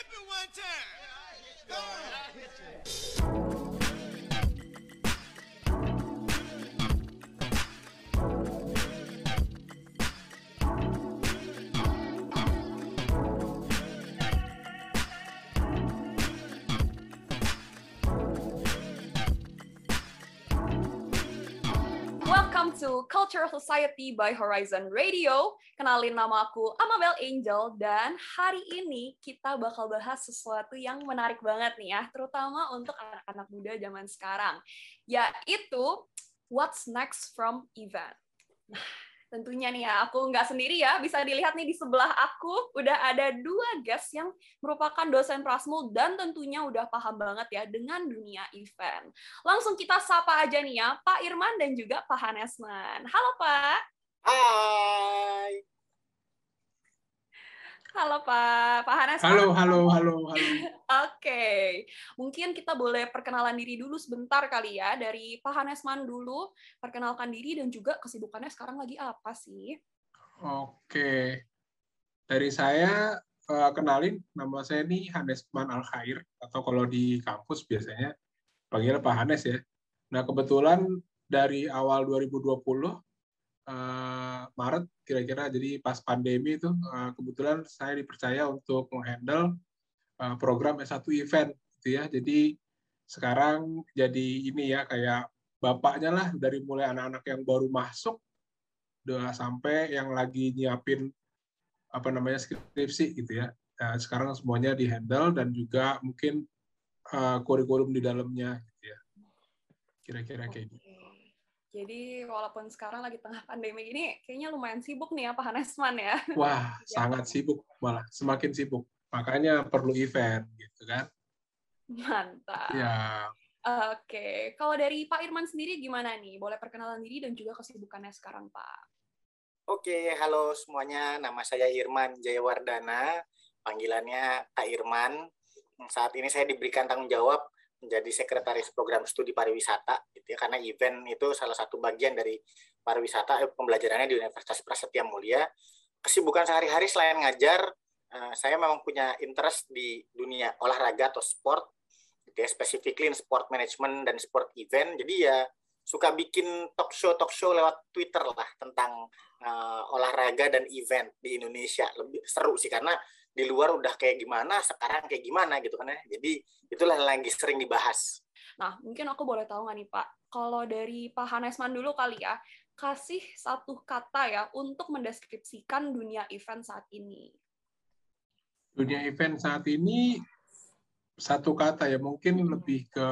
hit me one time. Yeah, I hit you. Go. To Cultural Society by Horizon Radio. Kenalin nama aku Amabel Angel dan hari ini kita bakal bahas sesuatu yang menarik banget nih ya, terutama untuk anak-anak muda zaman sekarang, yaitu what's next from event. Nah, tentunya nih ya, aku nggak sendiri ya, bisa dilihat nih di sebelah aku udah ada dua guest yang merupakan dosen Prasmul dan tentunya udah paham banget ya dengan dunia event. Langsung kita sapa aja nih ya, Pak Irman dan juga Pak Hanesman. Halo Pak. Hai. Halo Pak. Pak Hanesman. Halo, halo, halo, halo. Oke, mungkin kita boleh perkenalan diri dulu sebentar kali ya dari Pak Hanesman dulu. Perkenalkan diri dan juga kesibukannya sekarang lagi apa sih? Oke. Dari saya eh, kenalin nama saya ini Hanesman Al Khair atau kalau di kampus biasanya panggil Pak Hanes ya. Nah, kebetulan dari awal 2020 eh, Maret kira-kira jadi pas pandemi itu eh, kebetulan saya dipercaya untuk menghandle program S1 event gitu ya. Jadi sekarang jadi ini ya kayak bapaknya lah dari mulai anak-anak yang baru masuk udah sampai yang lagi nyiapin apa namanya skripsi gitu ya. Nah, sekarang semuanya dihandle dan juga mungkin eh, kurikulum di dalamnya gitu ya. Kira-kira kayak gitu. Jadi walaupun sekarang lagi tengah pandemi ini, kayaknya lumayan sibuk nih ya Pak Hanesman ya. Wah, Ya. sangat sibuk malah, semakin sibuk. Makanya perlu event gitu kan. Mantap. Ya, Oke, kalau dari Pak Irman sendiri gimana nih? Boleh perkenalan diri dan juga kesibukannya sekarang, Pak. Oke, halo semuanya. Nama saya Irman Jayawardana. Panggilannya Kak Irman. Saat ini saya diberikan tanggung jawab menjadi sekretaris program studi pariwisata gitu ya karena event itu salah satu bagian dari pariwisata eh, pembelajarannya di Universitas Prasetya Mulia. Kesibukan sehari-hari selain ngajar, eh, saya memang punya interest di dunia olahraga atau sport gitu ya, specifically in sport management dan sport event. Jadi ya suka bikin talk show talk show lewat Twitter lah tentang uh, olahraga dan event di Indonesia lebih seru sih karena di luar udah kayak gimana sekarang kayak gimana gitu kan ya jadi itulah yang lagi sering dibahas Nah, mungkin aku boleh tahu nggak nih, Pak? Kalau dari Pak Hanesman dulu kali ya, kasih satu kata ya untuk mendeskripsikan dunia event saat ini. Dunia event saat ini satu kata ya mungkin lebih ke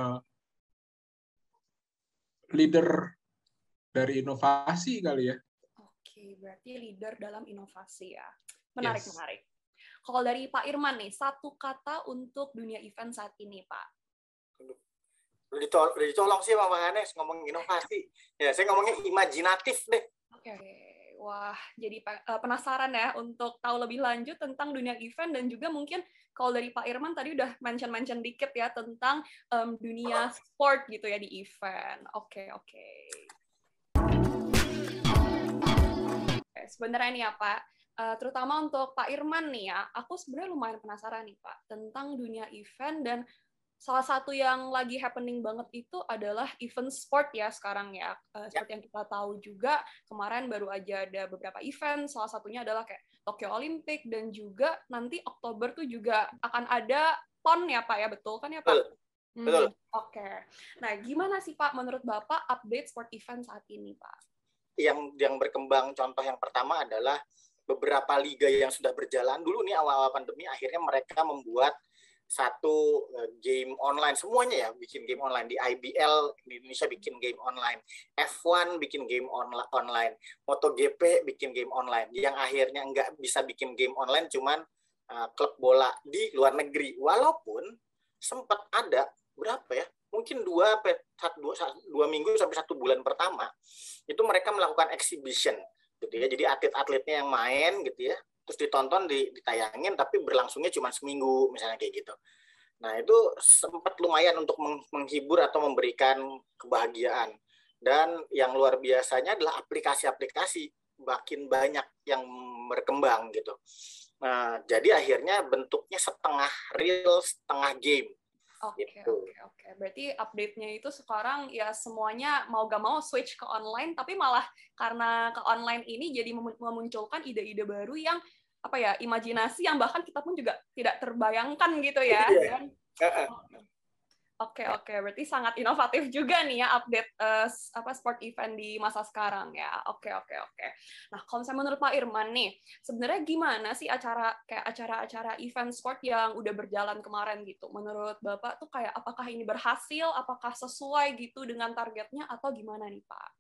leader dari inovasi kali ya. Oke, berarti leader dalam inovasi ya. Menarik, Yes. menarik. Kalau dari Pak Irman nih, satu kata untuk dunia event saat ini, Pak. udah ditolong sih sama Bang Hanes ngomong inovasi ya saya ngomongnya imajinatif deh Oke, wah jadi eh, penasaran ya untuk tahu lebih lanjut tentang dunia event dan juga mungkin kalau dari Pak Irman tadi udah mention-mention dikit ya tentang em, dunia sport gitu ya di event. Oke, oke. Oke, Sebenarnya nih ya Pak, eh, terutama untuk Pak Irman nih ya, aku sebenarnya lumayan penasaran nih Pak tentang dunia event dan salah satu yang lagi happening banget itu adalah event sport ya sekarang ya. Eh, seperti yang kita tahu juga kemarin baru aja ada beberapa event, salah satunya adalah kayak Tokyo Olympic dan juga nanti Oktober tuh juga akan ada PON ya Pak ya, betul kan ya Pak? Betul. Hmm, Betul. Oke. Nah, gimana sih Pak menurut Bapak update sport event saat ini Pak? yang yang berkembang contoh yang pertama adalah beberapa liga yang sudah berjalan dulu nih awal-awal pandemi akhirnya mereka membuat satu eh, game online. Semuanya ya bikin game online. Di IBL di Indonesia bikin game online. F1 bikin game onla- online. MotoGP bikin game online. Yang akhirnya nggak bisa bikin game online cuman eh, klub bola di luar negeri. Walaupun sempat ada berapa ya mungkin dua satu dua, dua minggu sampai satu bulan pertama itu mereka melakukan exhibition gitu ya. Jadi atlet-atletnya yang main gitu ya terus ditonton di, ditayangin tapi berlangsungnya cuma seminggu misalnya kayak gitu nah itu sempat lumayan untuk meng- menghibur atau memberikan kebahagiaan dan yang luar biasanya adalah aplikasi-aplikasi makin banyak yang berkembang gitu Nah, jadi akhirnya bentuknya setengah real, setengah game. Oke, okay, gitu. oke, okay, oke. Okay. Berarti update-nya itu sekarang ya semuanya mau gak mau switch ke online, tapi malah karena ke online ini jadi memunculkan ide-ide baru yang apa ya, imajinasi yang bahkan kita pun juga tidak terbayangkan gitu ya. Yeah. Dan, Oke oke, berarti sangat inovatif juga nih ya update uh, apa sport event di masa sekarang ya. Oke oke oke. Nah kalau misalnya menurut Pak Irman nih, sebenarnya gimana sih acara kayak acara-acara event sport yang udah berjalan kemarin gitu? Menurut Bapak tuh kayak apakah ini berhasil, apakah sesuai gitu dengan targetnya atau gimana nih Pak?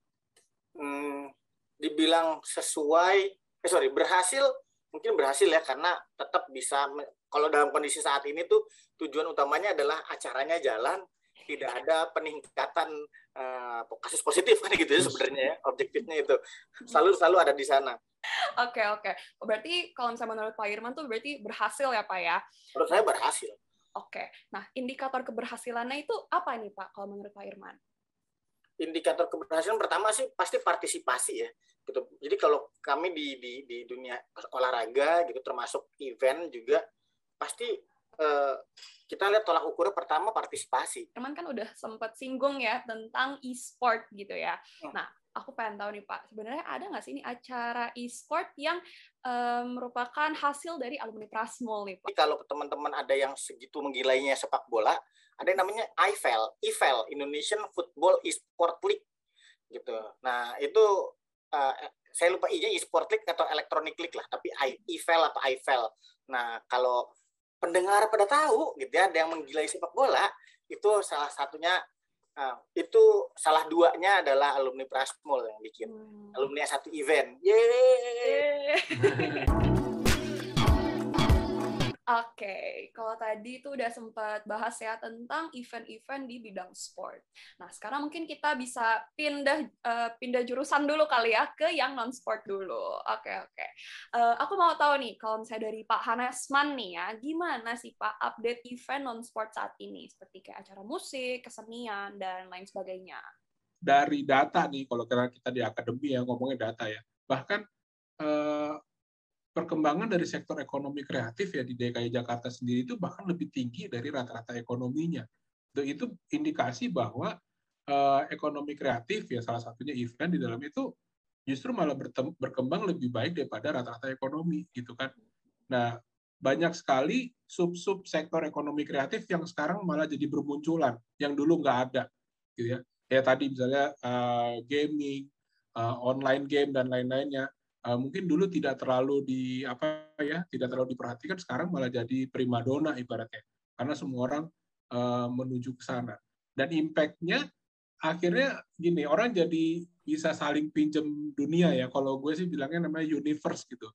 Hmm, dibilang sesuai, eh sorry berhasil mungkin berhasil ya karena tetap bisa kalau dalam kondisi saat ini tuh tujuan utamanya adalah acaranya jalan tidak ada peningkatan uh, kasus positif kan gitu ya sebenarnya ya objektifnya itu selalu selalu ada di sana. Oke oke. Berarti kalau misalnya menurut Pak Irman tuh berarti berhasil ya Pak ya? Menurut saya berhasil. Oke. Nah indikator keberhasilannya itu apa nih Pak kalau menurut Pak Irman? Indikator keberhasilan pertama sih pasti partisipasi ya gitu. Jadi kalau kami di di di dunia olahraga gitu termasuk event juga pasti uh, kita lihat tolak ukurnya pertama partisipasi. Teman kan udah sempat singgung ya tentang e-sport gitu ya. Hmm. Nah, aku pengen tahu nih Pak, sebenarnya ada nggak sih ini acara e-sport yang um, merupakan hasil dari alumni Prasmol nih Pak? Kalau teman-teman ada yang segitu menggilainya sepak bola, ada yang namanya IFL, IFL Indonesian Football E-Sport League gitu. Nah, itu uh, saya lupa i e-sport league atau electronic league lah, tapi IFL atau IFL. Nah, kalau pendengar pada tahu gitu ya ada yang menggilai sepak bola itu salah satunya uh, itu salah duanya adalah alumni Prasmul yang bikin hmm. alumni satu event. Yeay. Oke, okay. kalau tadi itu udah sempat bahas ya tentang event-event di bidang sport. Nah, sekarang mungkin kita bisa pindah uh, pindah jurusan dulu kali ya ke yang non sport dulu. Oke, okay, oke. Okay. Uh, eh, aku mau tahu nih kalau misalnya dari Pak Hanesman nih ya, gimana sih Pak update event non sport saat ini seperti kayak acara musik, kesenian dan lain sebagainya. Dari data nih kalau kita di akademi ya ngomongin data ya. Bahkan uh, perkembangan dari sektor ekonomi kreatif ya di DKI Jakarta sendiri itu bahkan lebih tinggi dari rata-rata ekonominya. Itu indikasi bahwa uh, ekonomi kreatif ya salah satunya event di dalam itu justru malah berkembang lebih baik daripada rata-rata ekonomi gitu kan. Nah, banyak sekali sub-sub sektor ekonomi kreatif yang sekarang malah jadi bermunculan yang dulu nggak ada gitu ya. Ya tadi misalnya uh, gaming, uh, online game dan lain-lainnya uh, mungkin dulu tidak terlalu di apa ya tidak terlalu diperhatikan sekarang malah jadi primadona ibaratnya. Karena semua orang uh, menuju ke sana. Dan impactnya akhirnya gini orang jadi bisa saling pinjam dunia ya. Kalau gue sih bilangnya namanya universe gitu.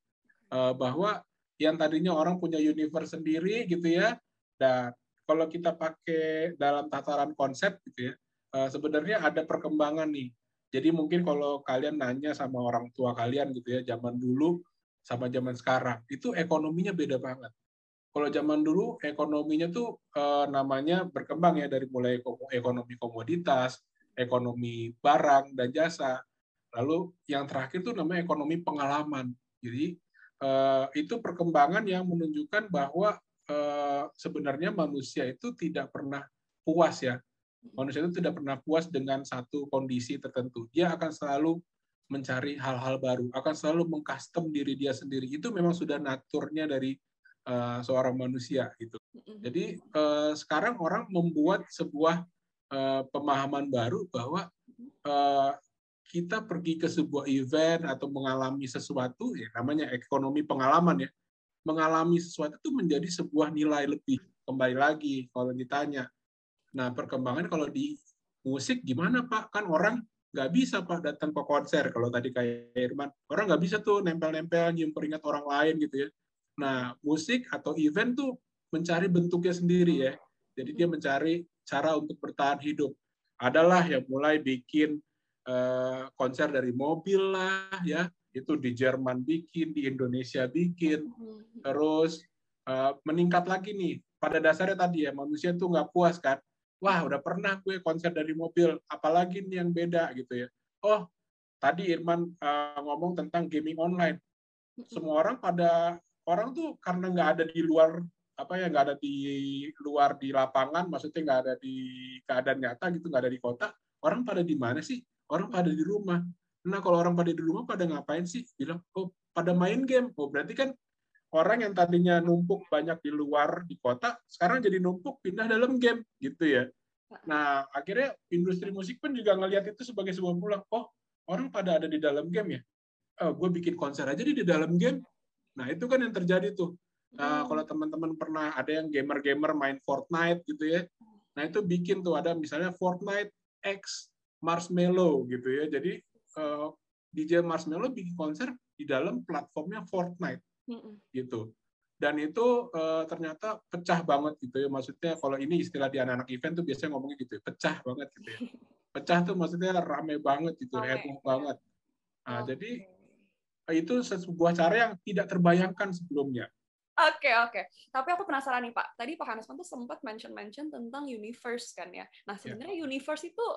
Uh, bahwa yang tadinya orang punya universe sendiri gitu ya dan kalau kita pakai dalam tataran konsep gitu ya uh, sebenarnya ada perkembangan nih jadi mungkin kalau kalian nanya sama orang tua kalian gitu ya, zaman dulu sama zaman sekarang, itu ekonominya beda banget. Kalau zaman dulu ekonominya tuh eh, namanya berkembang ya dari mulai ekonomi komoditas, ekonomi barang dan jasa. Lalu yang terakhir tuh namanya ekonomi pengalaman. Jadi eh, itu perkembangan yang menunjukkan bahwa eh, sebenarnya manusia itu tidak pernah puas ya Manusia itu tidak pernah puas dengan satu kondisi tertentu. Dia akan selalu mencari hal-hal baru, akan selalu mengcustom diri dia sendiri. Itu memang sudah naturnya dari uh, seorang manusia gitu. Jadi uh, sekarang orang membuat sebuah uh, pemahaman baru bahwa uh, kita pergi ke sebuah event atau mengalami sesuatu, ya namanya ekonomi pengalaman ya, mengalami sesuatu itu menjadi sebuah nilai lebih. Kembali lagi kalau ditanya, Nah, perkembangan kalau di musik gimana Pak? Kan orang nggak bisa Pak datang ke konser kalau tadi kayak Irman. Orang nggak bisa tuh nempel-nempel nyium keringat orang lain gitu ya. Nah, musik atau event tuh mencari bentuknya sendiri ya. Jadi dia mencari cara untuk bertahan hidup. Adalah yang mulai bikin uh, konser dari mobil lah ya, itu di Jerman bikin, di Indonesia bikin, terus uh, meningkat lagi nih. Pada dasarnya tadi ya manusia tuh nggak puas kan, wah udah pernah gue konser dari mobil, apalagi nih yang beda gitu ya. Oh, tadi Irman uh, ngomong tentang gaming online. Semua orang pada orang tuh karena nggak ada di luar apa ya nggak ada di luar di lapangan, maksudnya nggak ada di keadaan nyata gitu, nggak ada di kota, orang pada di mana sih? Orang pada di rumah. Nah kalau orang pada di rumah pada ngapain sih? Bilang oh pada main game. Oh berarti kan orang yang tadinya numpuk banyak di luar di kota, sekarang jadi numpuk pindah dalam game gitu ya. Nah akhirnya industri musik pun juga ngelihat itu sebagai sebuah pulang. Oh orang pada ada di dalam game ya. Oh, gue bikin konser aja di dalam game. Nah itu kan yang terjadi tuh Nah, kalau teman-teman pernah ada yang gamer-gamer main Fortnite gitu ya. Nah, itu bikin tuh ada misalnya Fortnite X Marshmallow gitu ya. Jadi uh, eh, DJ Marshmallow bikin konser di dalam platformnya Fortnite gitu. Dan itu uh, ternyata pecah banget gitu ya. Maksudnya kalau ini istilah di anak-anak event tuh biasanya ngomongnya gitu ya, pecah banget gitu ya. Pecah tuh maksudnya rame banget gitu, okay. heboh banget. Nah, okay. jadi itu sebuah cara yang tidak terbayangkan sebelumnya Oke, okay, oke. Okay. Tapi aku penasaran nih, Pak. Tadi Pak Hanesman tuh sempat mention-mention tentang universe kan ya. Nah, ya. sebenarnya yeah. universe itu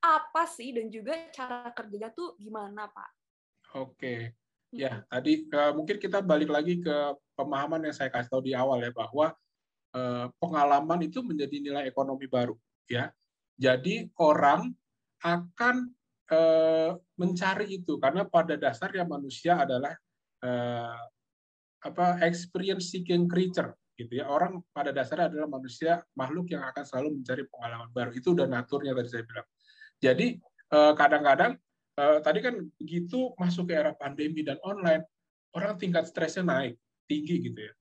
apa sih dan juga cara kerjanya tuh gimana, Pak? Oke. Okay. Ya, tadi uh, mungkin kita balik lagi ke pemahaman yang saya kasih tahu di awal ya bahwa uh, pengalaman itu menjadi nilai ekonomi baru ya. Jadi orang akan uh, mencari itu karena pada dasarnya manusia adalah uh, apa experience seeking creature gitu ya. Orang pada dasarnya adalah manusia makhluk yang akan selalu mencari pengalaman baru. Itu udah naturnya tadi saya bilang. Jadi eh, kadang-kadang eh, tadi kan begitu masuk ke era pandemi dan online orang tingkat stresnya naik tinggi gitu ya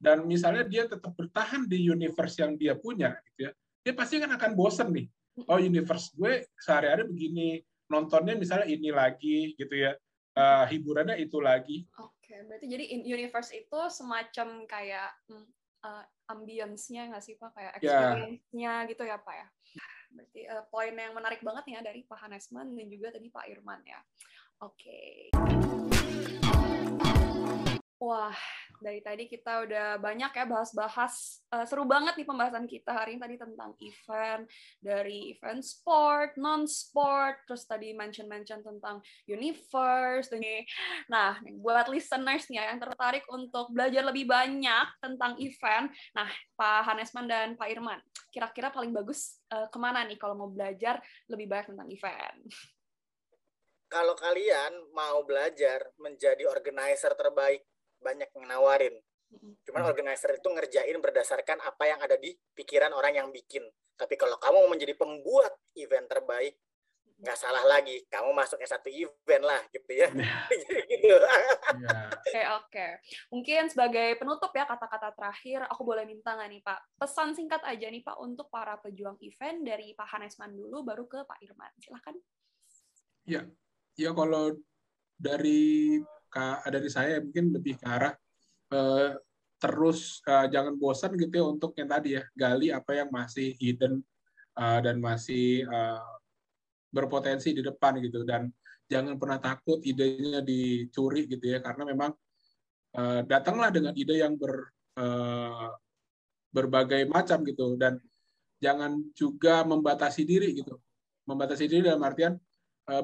dan misalnya dia tetap bertahan di universe yang dia punya gitu ya dia pasti kan akan bosen nih oh universe gue sehari-hari begini nontonnya misalnya ini lagi gitu ya uh, hiburannya itu lagi okay, berarti jadi in universe itu semacam kayak uh, ambience-nya nggak sih Pak? Kayak ya. experience-nya yeah. gitu ya Pak ya? Berarti uh, poin yang menarik banget ya dari Pak Hanesman dan juga tadi Pak Irman ya. Oke. Okay. Wah, dari tadi kita udah banyak ya bahas-bahas uh, seru banget nih pembahasan kita hari ini tadi tentang event. Dari event sport, non sport, terus tadi mention-mention tentang universe. Dan nah buat listeners nih ya, yang tertarik untuk belajar lebih banyak tentang event, nah Pak Hanesman dan Pak Irman, kira-kira paling bagus uh, ke mana nih kalau mau belajar lebih banyak tentang event? Kalau kalian mau belajar menjadi organizer terbaik banyak yang nawarin. Cuman organizer itu ngerjain berdasarkan apa yang ada di pikiran orang yang bikin. Tapi kalau kamu mau menjadi pembuat event terbaik, nggak salah lagi, kamu masuknya satu event lah, gitu ya. Gitu. Iya. Oke oke. Mungkin sebagai penutup ya kata-kata terakhir, aku boleh minta nggak nih Pak, pesan singkat aja nih Pak untuk para pejuang event dari Pak Hanesman dulu, baru ke Pak Irman. Silahkan. Ya, ya kalau dari dari saya mungkin lebih ke arah uh, terus uh, jangan bosan gitu ya untuk yang tadi ya gali apa yang masih hidden uh, dan masih berpotensi di depan gitu. Dan jangan pernah takut idenya dicuri gitu ya karena memang datanglah dengan ide yang ber berbagai macam gitu. Dan jangan juga membatasi diri gitu. Membatasi diri dalam artian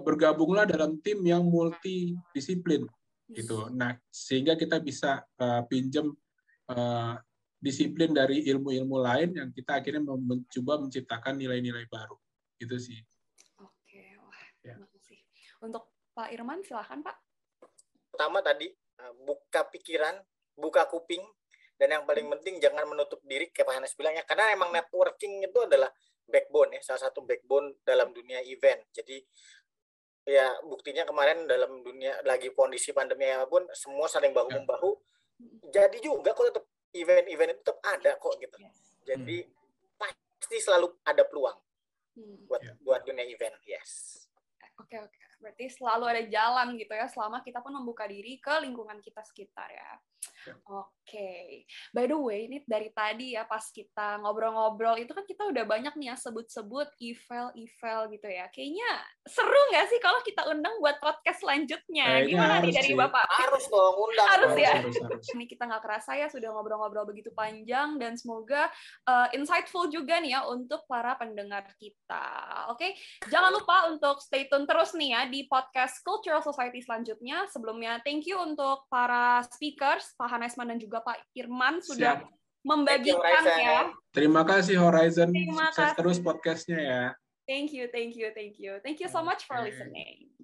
bergabunglah dalam tim yang multidisiplin gitu. Nah, sehingga kita bisa uh, pinjam uh, disiplin dari ilmu-ilmu lain yang kita akhirnya mencoba menciptakan nilai-nilai baru. Itu sih. Oke, wah, ya. terima kasih. Untuk Pak Irman, silahkan Pak. Pertama tadi, eh, buka pikiran, buka kuping, dan yang paling penting jangan menutup diri, kayak Pak Hanes bilang ya, karena emang networking itu adalah backbone ya, salah satu backbone dalam dunia event. Jadi ya buktinya kemarin dalam dunia lagi kondisi pandemi pun semua saling bahu ya. membahu jadi juga kok tetap event-event itu tetap ada kok gitu jadi hmm. pasti selalu ada peluang hmm. buat yeah. buat dunia event yes oke okay, oke okay. Berarti selalu ada jalan gitu ya selama kita pun membuka diri ke lingkungan kita sekitar ya Oke, okay. by the way, ini dari tadi ya pas kita ngobrol-ngobrol itu kan kita udah banyak nih ya sebut-sebut eval-eval gitu ya. Kayaknya seru nggak sih kalau kita undang buat podcast selanjutnya? Kayaknya Gimana nih dari sih. Bapak? Harus dong, undang. Harus ya. ini kita nggak kerasa ya sudah ngobrol-ngobrol begitu panjang dan semoga uh, insightful juga nih ya untuk para pendengar kita. Oke, okay? jangan lupa untuk stay tune terus nih ya ya di podcast Cultural Society selanjutnya. Sebelumnya, thank you untuk para speakers, Pak Hanesman dan juga Pak Irman sudah Siap. membagikan Horizon. ya. Terima kasih Horizon. Terima Sukses kasih. terus podcastnya ya. Thank you, thank you, thank you. Thank you so much for Oke. listening.